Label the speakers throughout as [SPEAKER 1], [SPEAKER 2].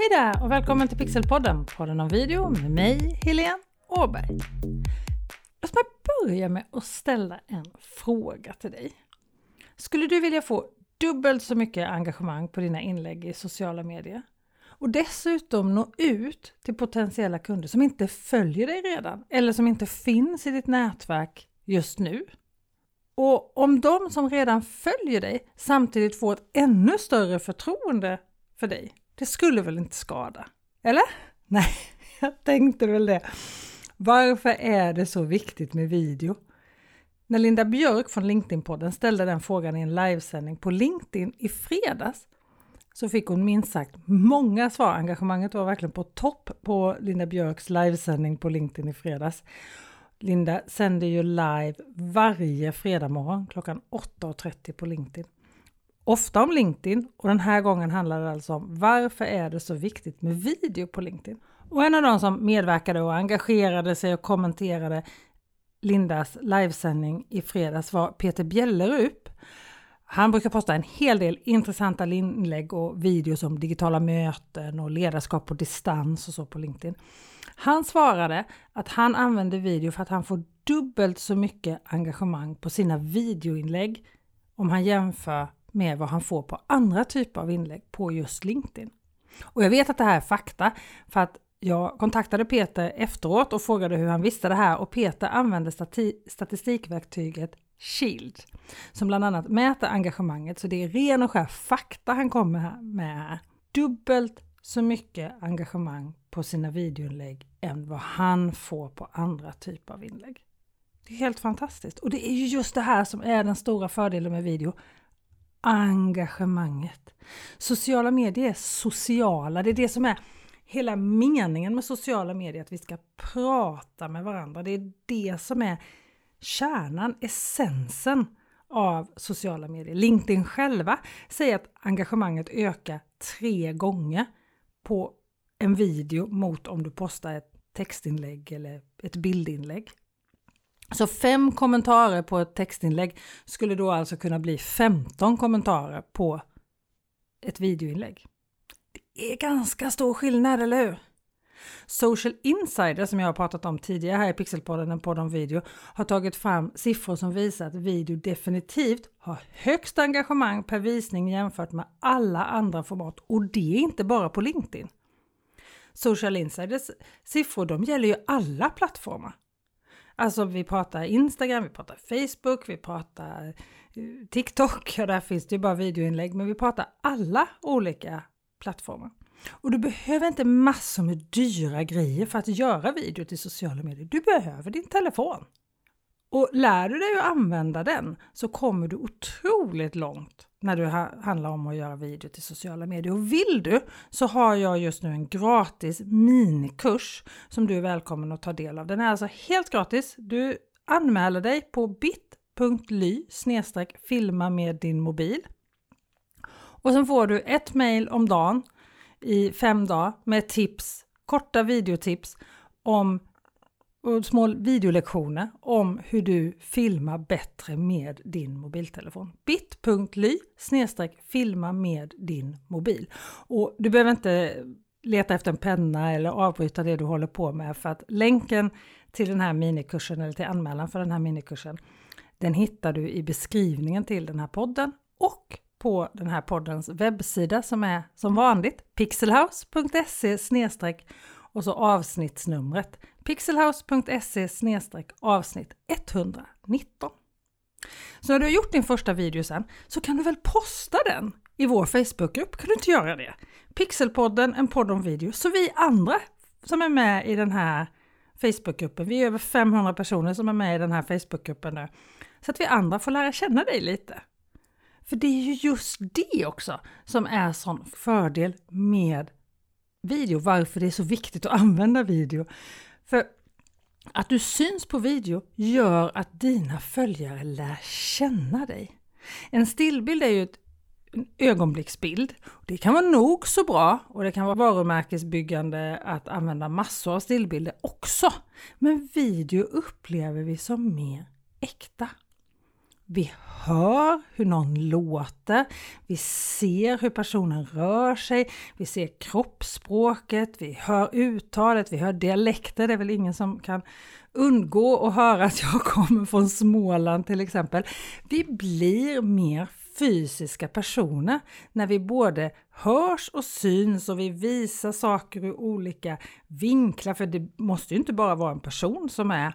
[SPEAKER 1] Hej där och välkommen till Pixelpodden, podden om video med mig, Helene Åberg. Låt mig börja med att ställa en fråga till dig. Skulle du vilja få dubbelt så mycket engagemang på dina inlägg i sociala medier och dessutom nå ut till potentiella kunder som inte följer dig redan eller som inte finns i ditt nätverk just nu? Och om de som redan följer dig samtidigt får ett ännu större förtroende för dig, det skulle väl inte skada? Eller? Nej, jag tänkte väl det. Varför är det så viktigt med video? När Linda Björk från LinkedIn-podden ställde den frågan i en livesändning på LinkedIn i fredags så fick hon minst sagt många svar. Engagemanget var verkligen på topp på Linda Björks livesändning på LinkedIn i fredags. Linda sänder ju live varje fredag morgon klockan 8.30 på LinkedIn. Ofta om LinkedIn och den här gången handlar det alltså om varför är det så viktigt med video på LinkedIn? Och en av de som medverkade och engagerade sig och kommenterade Lindas livesändning i fredags var Peter Bjällerup. Han brukar posta en hel del intressanta inlägg och videos om digitala möten och ledarskap på distans och så på LinkedIn. Han svarade att han använder video för att han får dubbelt så mycket engagemang på sina videoinlägg om han jämför med vad han får på andra typer av inlägg på just LinkedIn. Och jag vet att det här är fakta för att jag kontaktade Peter efteråt och frågade hur han visste det här och Peter använde stati statistikverktyget Shield som bland annat mäter engagemanget så det är ren och skär fakta han kommer med här. Dubbelt så mycket engagemang på sina videoinlägg än vad han får på andra typer av inlägg. Det är helt fantastiskt och det är ju just det här som är den stora fördelen med video. Engagemanget. Sociala medier är sociala, det är det som är hela meningen med sociala medier, att vi ska prata med varandra. Det är det som är kärnan, essensen av sociala medier. LinkedIn själva säger att engagemanget ökar tre gånger på en video mot om du postar ett textinlägg eller ett bildinlägg. Så fem kommentarer på ett textinlägg skulle då alltså kunna bli 15 kommentarer på ett videoinlägg. Det är ganska stor skillnad, eller hur? Social Insider som jag har pratat om tidigare här i Pixelpodden, en podd om video, har tagit fram siffror som visar att video definitivt har högst engagemang per visning jämfört med alla andra format och det är inte bara på LinkedIn. Social Insiders siffror de gäller ju alla plattformar. Alltså vi pratar Instagram, vi pratar Facebook, vi pratar eh, TikTok, ja där finns det ju bara videoinlägg, men vi pratar alla olika plattformar. Och du behöver inte massor med dyra grejer för att göra video till sociala medier. Du behöver din telefon. Och lär du dig att använda den så kommer du otroligt långt när det handlar om att göra video till sociala medier. Och vill du så har jag just nu en gratis minikurs som du är välkommen att ta del av. Den är alltså helt gratis. Du anmäler dig på bit.ly filma med din mobil. Och sen får du ett mail om dagen i fem dagar med tips, korta videotips om och små videolektioner om hur du filmar bättre med din mobiltelefon. bit.ly filma med din mobil. Och du behöver inte leta efter en penna eller avbryta det du håller på med för att länken till den här minikursen eller till anmälan för den här minikursen den hittar du i beskrivningen till den här podden och på den här poddens webbsida som är som vanligt pixelhouse.se och så avsnittsnumret pixelhouse.se avsnitt 119. Så när du har gjort din första video sen så kan du väl posta den i vår Facebookgrupp? Kan du inte göra det? Pixelpodden, en podd om video, så vi andra som är med i den här Facebookgruppen, vi är över 500 personer som är med i den här Facebookgruppen nu, så att vi andra får lära känna dig lite. För det är ju just det också som är sån fördel med video, varför det är så viktigt att använda video. För att du syns på video gör att dina följare lär känna dig. En stillbild är ju ett en ögonblicksbild. Det kan vara nog så bra och det kan vara varumärkesbyggande att använda massor av stillbilder också. Men video upplever vi som mer äkta. Vi hör hur någon låter, vi ser hur personen rör sig, vi ser kroppsspråket, vi hör uttalet, vi hör dialekter, det är väl ingen som kan undgå att höra att jag kommer från Småland till exempel. Vi blir mer fysiska personer när vi både hörs och syns och vi visar saker ur olika vinklar. För det måste ju inte bara vara en person som är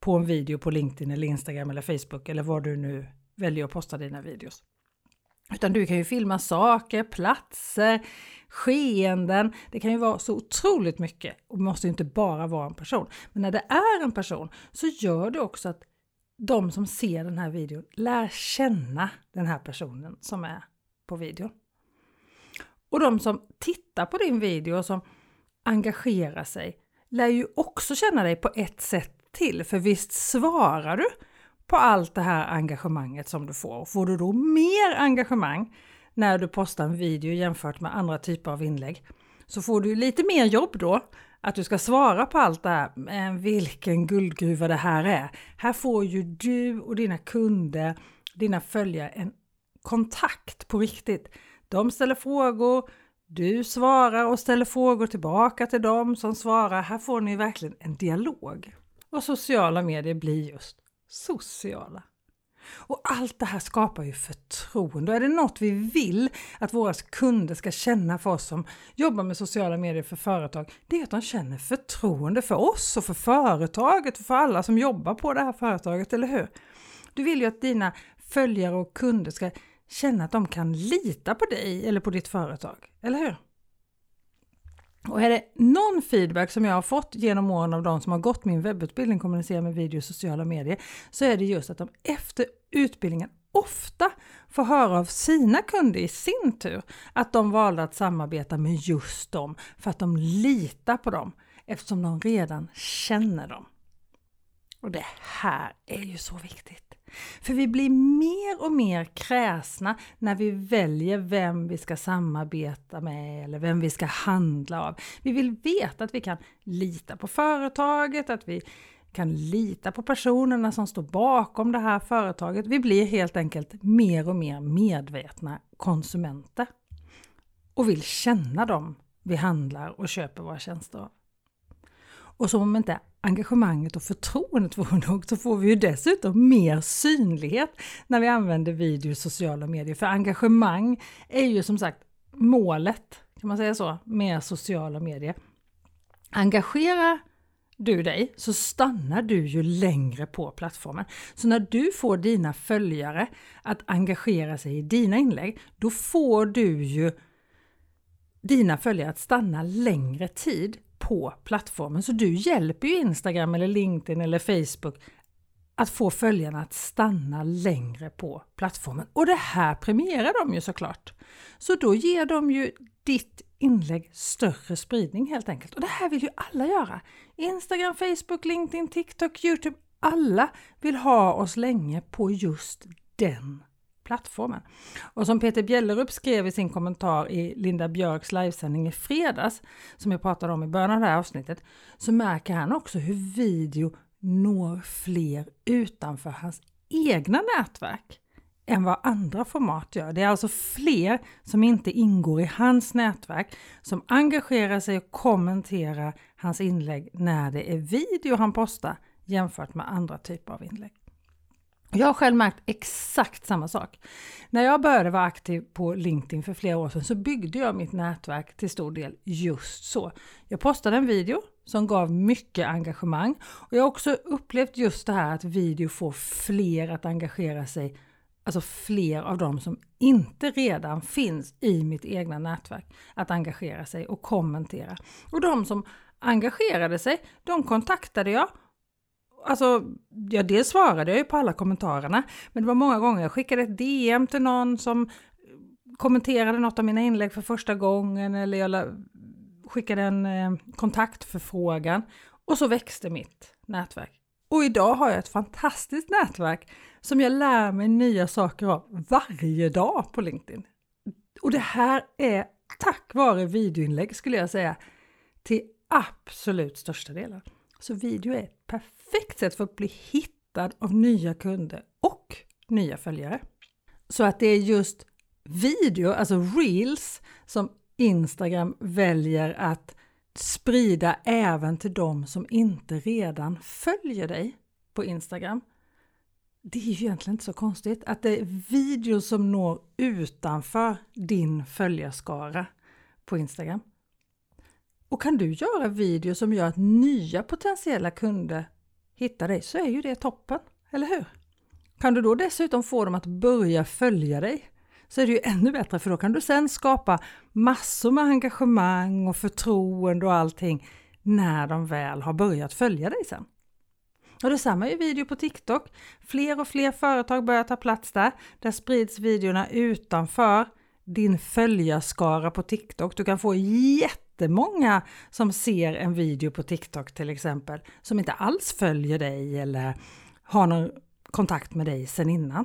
[SPEAKER 1] på en video på LinkedIn eller Instagram eller Facebook eller var du nu väljer att posta dina videos. Utan du kan ju filma saker, platser, skeenden. Det kan ju vara så otroligt mycket och måste inte bara vara en person. Men när det är en person så gör det också att de som ser den här videon lär känna den här personen som är på videon. Och de som tittar på din video och som engagerar sig lär ju också känna dig på ett sätt till. För visst svarar du på allt det här engagemanget som du får. Får du då mer engagemang när du postar en video jämfört med andra typer av inlägg så får du lite mer jobb då att du ska svara på allt det här. Men vilken guldgruva det här är! Här får ju du och dina kunder, dina följare en kontakt på riktigt. De ställer frågor, du svarar och ställer frågor tillbaka till dem som svarar. Här får ni verkligen en dialog. Och sociala medier blir just sociala. Och allt det här skapar ju förtroende. Och är det något vi vill att våra kunder ska känna för oss som jobbar med sociala medier för företag, det är att de känner förtroende för oss och för företaget och för alla som jobbar på det här företaget, eller hur? Du vill ju att dina följare och kunder ska känna att de kan lita på dig eller på ditt företag, eller hur? Och är det någon feedback som jag har fått genom åren av de som har gått min webbutbildning kommunicera med video och sociala medier så är det just att de efter utbildningen ofta får höra av sina kunder i sin tur att de valde att samarbeta med just dem för att de litar på dem eftersom de redan känner dem. Och det här är ju så viktigt. För vi blir mer och mer kräsna när vi väljer vem vi ska samarbeta med eller vem vi ska handla av. Vi vill veta att vi kan lita på företaget, att vi kan lita på personerna som står bakom det här företaget. Vi blir helt enkelt mer och mer medvetna konsumenter och vill känna dem vi handlar och köper våra tjänster av. Och som om inte engagemanget och förtroendet vore nog så får vi ju dessutom mer synlighet när vi använder video och sociala medier. För engagemang är ju som sagt målet, kan man säga så, med sociala medier. Engagerar du dig så stannar du ju längre på plattformen. Så när du får dina följare att engagera sig i dina inlägg, då får du ju dina följare att stanna längre tid på plattformen. Så du hjälper ju Instagram eller LinkedIn eller Facebook att få följarna att stanna längre på plattformen. Och det här premierar de ju såklart. Så då ger de ju ditt inlägg större spridning helt enkelt. Och det här vill ju alla göra. Instagram, Facebook, LinkedIn, TikTok, Youtube. Alla vill ha oss länge på just den plattformen. Och som Peter Bjellerup skrev i sin kommentar i Linda Björks livesändning i fredags, som jag pratade om i början av det här avsnittet, så märker han också hur video når fler utanför hans egna nätverk än vad andra format gör. Det är alltså fler som inte ingår i hans nätverk som engagerar sig och kommenterar hans inlägg när det är video han postar jämfört med andra typer av inlägg. Jag har själv märkt exakt samma sak. När jag började vara aktiv på LinkedIn för flera år sedan så byggde jag mitt nätverk till stor del just så. Jag postade en video som gav mycket engagemang och jag har också upplevt just det här att video får fler att engagera sig, alltså fler av dem som inte redan finns i mitt egna nätverk, att engagera sig och kommentera. Och de som engagerade sig, de kontaktade jag Alltså, ja, dels svarade jag ju på alla kommentarerna, men det var många gånger jag skickade ett DM till någon som kommenterade något av mina inlägg för första gången eller jag skickade en eh, kontaktförfrågan och så växte mitt nätverk. Och idag har jag ett fantastiskt nätverk som jag lär mig nya saker av varje dag på LinkedIn. Och det här är tack vare videoinlägg skulle jag säga till absolut största delen. Så video är ett perfekt sätt för att bli hittad av nya kunder och nya följare. Så att det är just video, alltså reels, som Instagram väljer att sprida även till de som inte redan följer dig på Instagram. Det är ju egentligen inte så konstigt att det är videos som når utanför din följarskara på Instagram. Och kan du göra videos som gör att nya potentiella kunder hittar dig så är ju det toppen, eller hur? Kan du då dessutom få dem att börja följa dig så är det ju ännu bättre för då kan du sen skapa massor med engagemang och förtroende och allting när de väl har börjat följa dig sen. Och detsamma är video på TikTok. Fler och fler företag börjar ta plats där. Där sprids videorna utanför din följarskara på TikTok. Du kan få jätte jättemånga som ser en video på TikTok till exempel, som inte alls följer dig eller har någon kontakt med dig sen innan.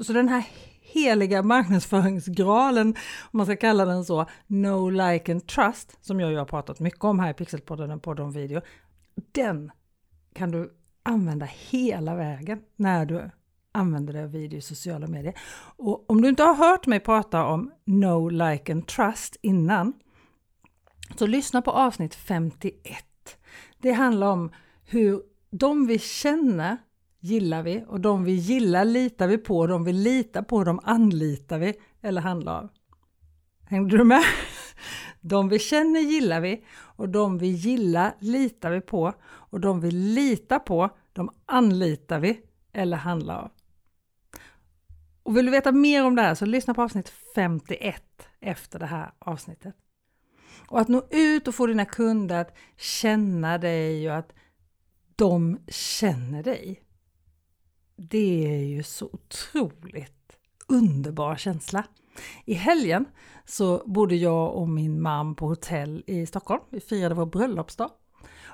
[SPEAKER 1] Så den här heliga marknadsföringsgralen, om man ska kalla den så, No Like and Trust, som jag har pratat mycket om här i Pixelpodden, en podd om video, den kan du använda hela vägen när du använder dig av video i sociala medier. Och om du inte har hört mig prata om No Like and Trust innan, så lyssna på avsnitt 51. Det handlar om hur de vi känner gillar vi och de vi gillar litar vi på, de vi litar på de anlitar vi eller handlar av. Hängde du med? De vi känner gillar vi och de vi gillar litar vi på och de vi litar på de anlitar vi eller handlar av. Och vill du veta mer om det här så lyssna på avsnitt 51 efter det här avsnittet. Och att nå ut och få dina kunder att känna dig och att de känner dig det är ju så otroligt underbar känsla. I helgen så bodde jag och min man på hotell i Stockholm. Vi firade vår bröllopsdag.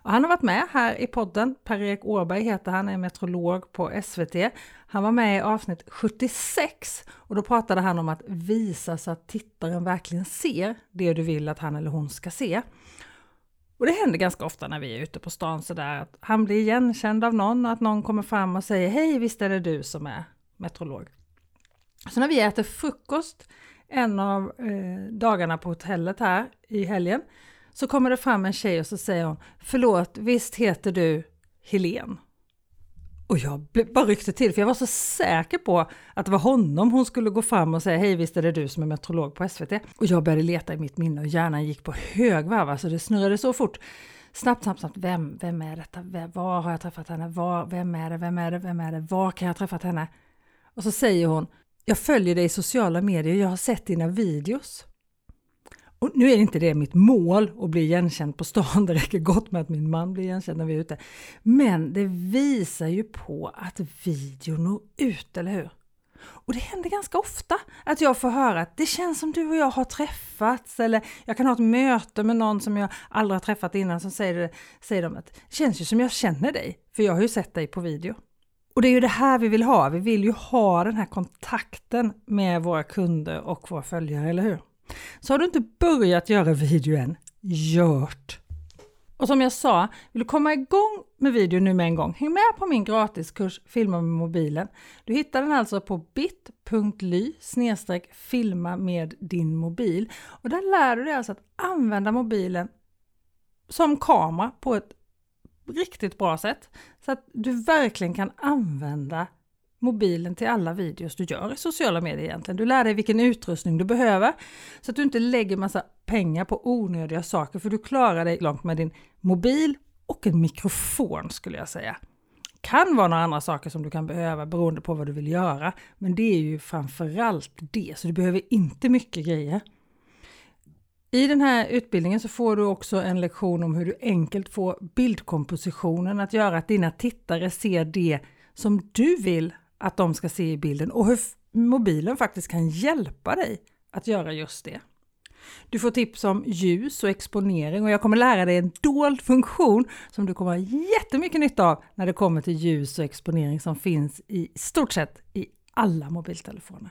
[SPEAKER 1] Och han har varit med här i podden. Per-Erik Åberg heter han, är meteorolog på SVT. Han var med i avsnitt 76 och då pratade han om att visa så att tittaren verkligen ser det du vill att han eller hon ska se. Och det händer ganska ofta när vi är ute på stan sådär att han blir igenkänd av någon och att någon kommer fram och säger Hej, visst är det du som är meteorolog? Så när vi äter frukost en av eh, dagarna på hotellet här i helgen så kommer det fram en tjej och så säger hon Förlåt, visst heter du Helen? Och jag bara ryckte till för jag var så säker på att det var honom hon skulle gå fram och säga hej visst är det du som är meteorolog på SVT. Och jag började leta i mitt minne och hjärnan gick på högvarv, alltså det snurrade så fort. Snabbt, snabbt, snabbt. Vem, vem är detta? Vem, var har jag träffat henne? Var, vem är det? Vem är det? Vem är det? Var kan jag ha träffat henne? Och så säger hon, jag följer dig i sociala medier, jag har sett dina videos. Och nu är inte det mitt mål att bli igenkänd på stan, det räcker gott med att min man blir igenkänd när vi är ute. Men det visar ju på att videon når ut, eller hur? Och det händer ganska ofta att jag får höra att det känns som du och jag har träffats eller jag kan ha ett möte med någon som jag aldrig har träffat innan som säger, säger de att det känns ju som jag känner dig för jag har ju sett dig på video. Och det är ju det här vi vill ha, vi vill ju ha den här kontakten med våra kunder och våra följare, eller hur? Så har du inte börjat göra video än, gjort! Och som jag sa, vill du komma igång med video nu med en gång, häng med på min gratiskurs Filma med mobilen. Du hittar den alltså på bit.ly filma med din mobil. Och där lär du dig alltså att använda mobilen som kamera på ett riktigt bra sätt. Så att du verkligen kan använda mobilen till alla videos du gör i sociala medier egentligen. Du lär dig vilken utrustning du behöver så att du inte lägger massa pengar på onödiga saker för du klarar dig långt med din mobil och en mikrofon skulle jag säga. Kan vara några andra saker som du kan behöva beroende på vad du vill göra, men det är ju framförallt det, så du behöver inte mycket grejer. I den här utbildningen så får du också en lektion om hur du enkelt får bildkompositionen att göra att dina tittare ser det som du vill att de ska se i bilden och hur mobilen faktiskt kan hjälpa dig att göra just det. Du får tips om ljus och exponering och jag kommer lära dig en dold funktion som du kommer ha jättemycket nytta av när det kommer till ljus och exponering som finns i stort sett i alla mobiltelefoner.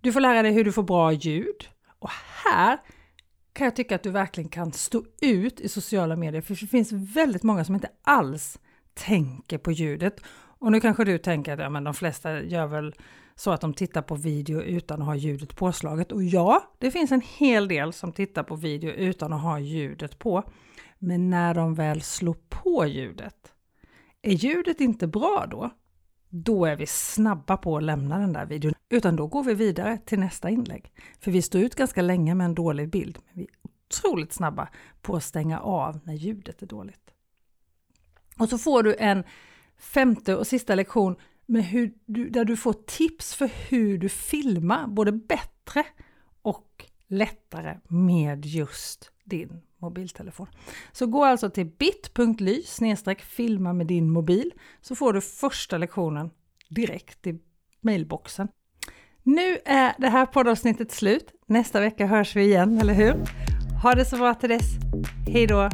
[SPEAKER 1] Du får lära dig hur du får bra ljud och här kan jag tycka att du verkligen kan stå ut i sociala medier för det finns väldigt många som inte alls tänker på ljudet och nu kanske du tänker att ja, men de flesta gör väl så att de tittar på video utan att ha ljudet påslaget. Och ja, det finns en hel del som tittar på video utan att ha ljudet på. Men när de väl slår på ljudet, är ljudet inte bra då? Då är vi snabba på att lämna den där videon, utan då går vi vidare till nästa inlägg. För vi står ut ganska länge med en dålig bild, men vi är otroligt snabba på att stänga av när ljudet är dåligt. Och så får du en femte och sista lektion med hur du, där du får tips för hur du filmar både bättre och lättare med just din mobiltelefon. Så gå alltså till bit.ly filma med din mobil så får du första lektionen direkt i mailboxen. Nu är det här poddavsnittet slut. Nästa vecka hörs vi igen, eller hur? Ha det så bra till dess. Hej då!